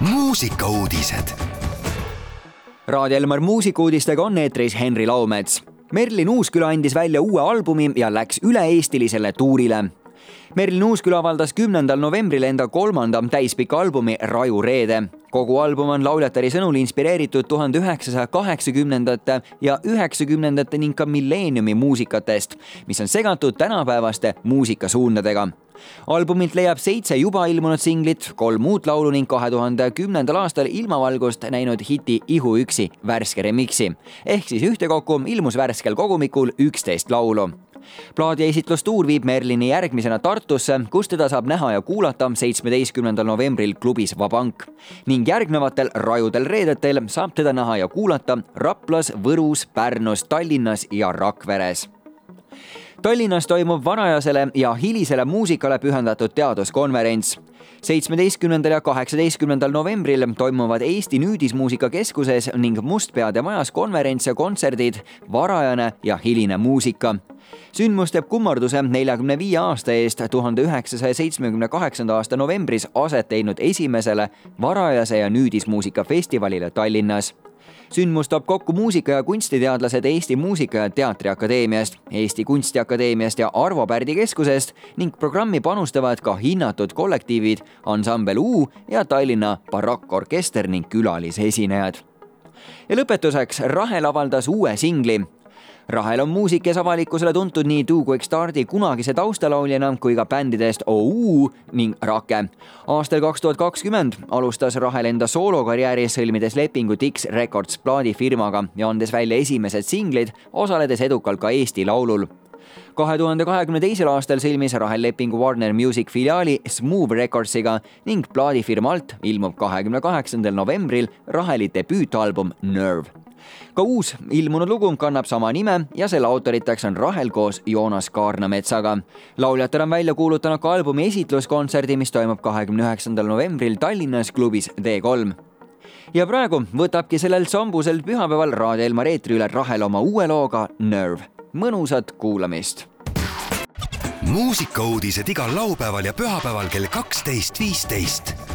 muusikauudised. Raadio Elmar muusikuudistega on eetris Henri Laumets. Merlin Uusküla andis välja uue albumi ja läks üle-eestilisele tuurile. Merlin Uusküla avaldas kümnendal novembril enda kolmanda täispika albumi Raju reede. kogu album on lauljatari sõnul inspireeritud tuhande üheksasaja kaheksakümnendate ja üheksakümnendate ning ka milleeniumi muusikatest, mis on segatud tänapäevaste muusikasuundadega albumilt leiab seitse juba ilmunud singlit, kolm uut laulu ning kahe tuhande kümnendal aastal ilmavalgust näinud hiti Ihu üksi värske remiksi. ehk siis ühtekokku ilmus värskel kogumikul üksteist laulu plaadi esitlustuur viib Merlini järgmisena Tartusse, kus teda saab näha ja kuulata seitsmeteistkümnendal novembril klubis Vabank. ning järgnevatel rajudel reedetel saab teda näha ja kuulata Raplas, Võrus, Pärnus, Tallinnas ja Rakveres Tallinnas toimub varajasele ja hilisele muusikale pühendatud teaduskonverents. seitsmeteistkümnendal ja kaheksateistkümnendal novembril toimuvad Eesti Nüüdismuusika Keskuses ning Mustpeade Majas konverents ja kontserdid Varajane ja hiline muusika sündmus teeb kummarduse neljakümne viie aasta eest tuhande üheksasaja seitsmekümne kaheksanda aasta novembris aset leidnud esimesele varajase ja nüüdismuusika festivalile Tallinnas sündmus toob kokku muusika- ja kunstiteadlased Eesti Muusika- ja Teatriakadeemiast, Eesti Kunstiakadeemiast ja Arvo Pärdi Keskusest ning programmi panustavad ka hinnatud kollektiivid ansambel U ja Tallinna barokkorkester ning külalisesinejad. ja lõpetuseks Rahel avaldas uue singli Rahel on muusik, kes avalikkusele tuntud nii Do Quick Stardi kunagise taustalauljana kui ka bändidest OU ning Rake. aastal kaks tuhat kakskümmend alustas Rahel enda soolokarjääri, sõlmides lepingu Dix Records plaadifirmaga ja andes välja esimesed singlid, osaledes edukalt ka Eesti Laulul kahe tuhande kahekümne teisel aastal sõlmis Rahel lepingu Warner Music filiaali Smooth Recordsiga ning plaadifirma alt ilmub kahekümne kaheksandal novembril Raheli debüütalbum Nerve ka uus ilmunud lugu kannab sama nime ja selle autoriteks on Rahel koos Joonas Kaarnametsaga. lauljatele on välja kuulutanud ka albumi esitluskontserdi, mis toimub kahekümne üheksandal novembril Tallinnas klubis D3 ja praegu võtabki sellel sambusel pühapäeval Raadio Elmar eetri üle Rahel oma uue looga Nerve. mõnusat kuulamist. muusikauudised igal laupäeval ja pühapäeval kell kaksteist, viisteist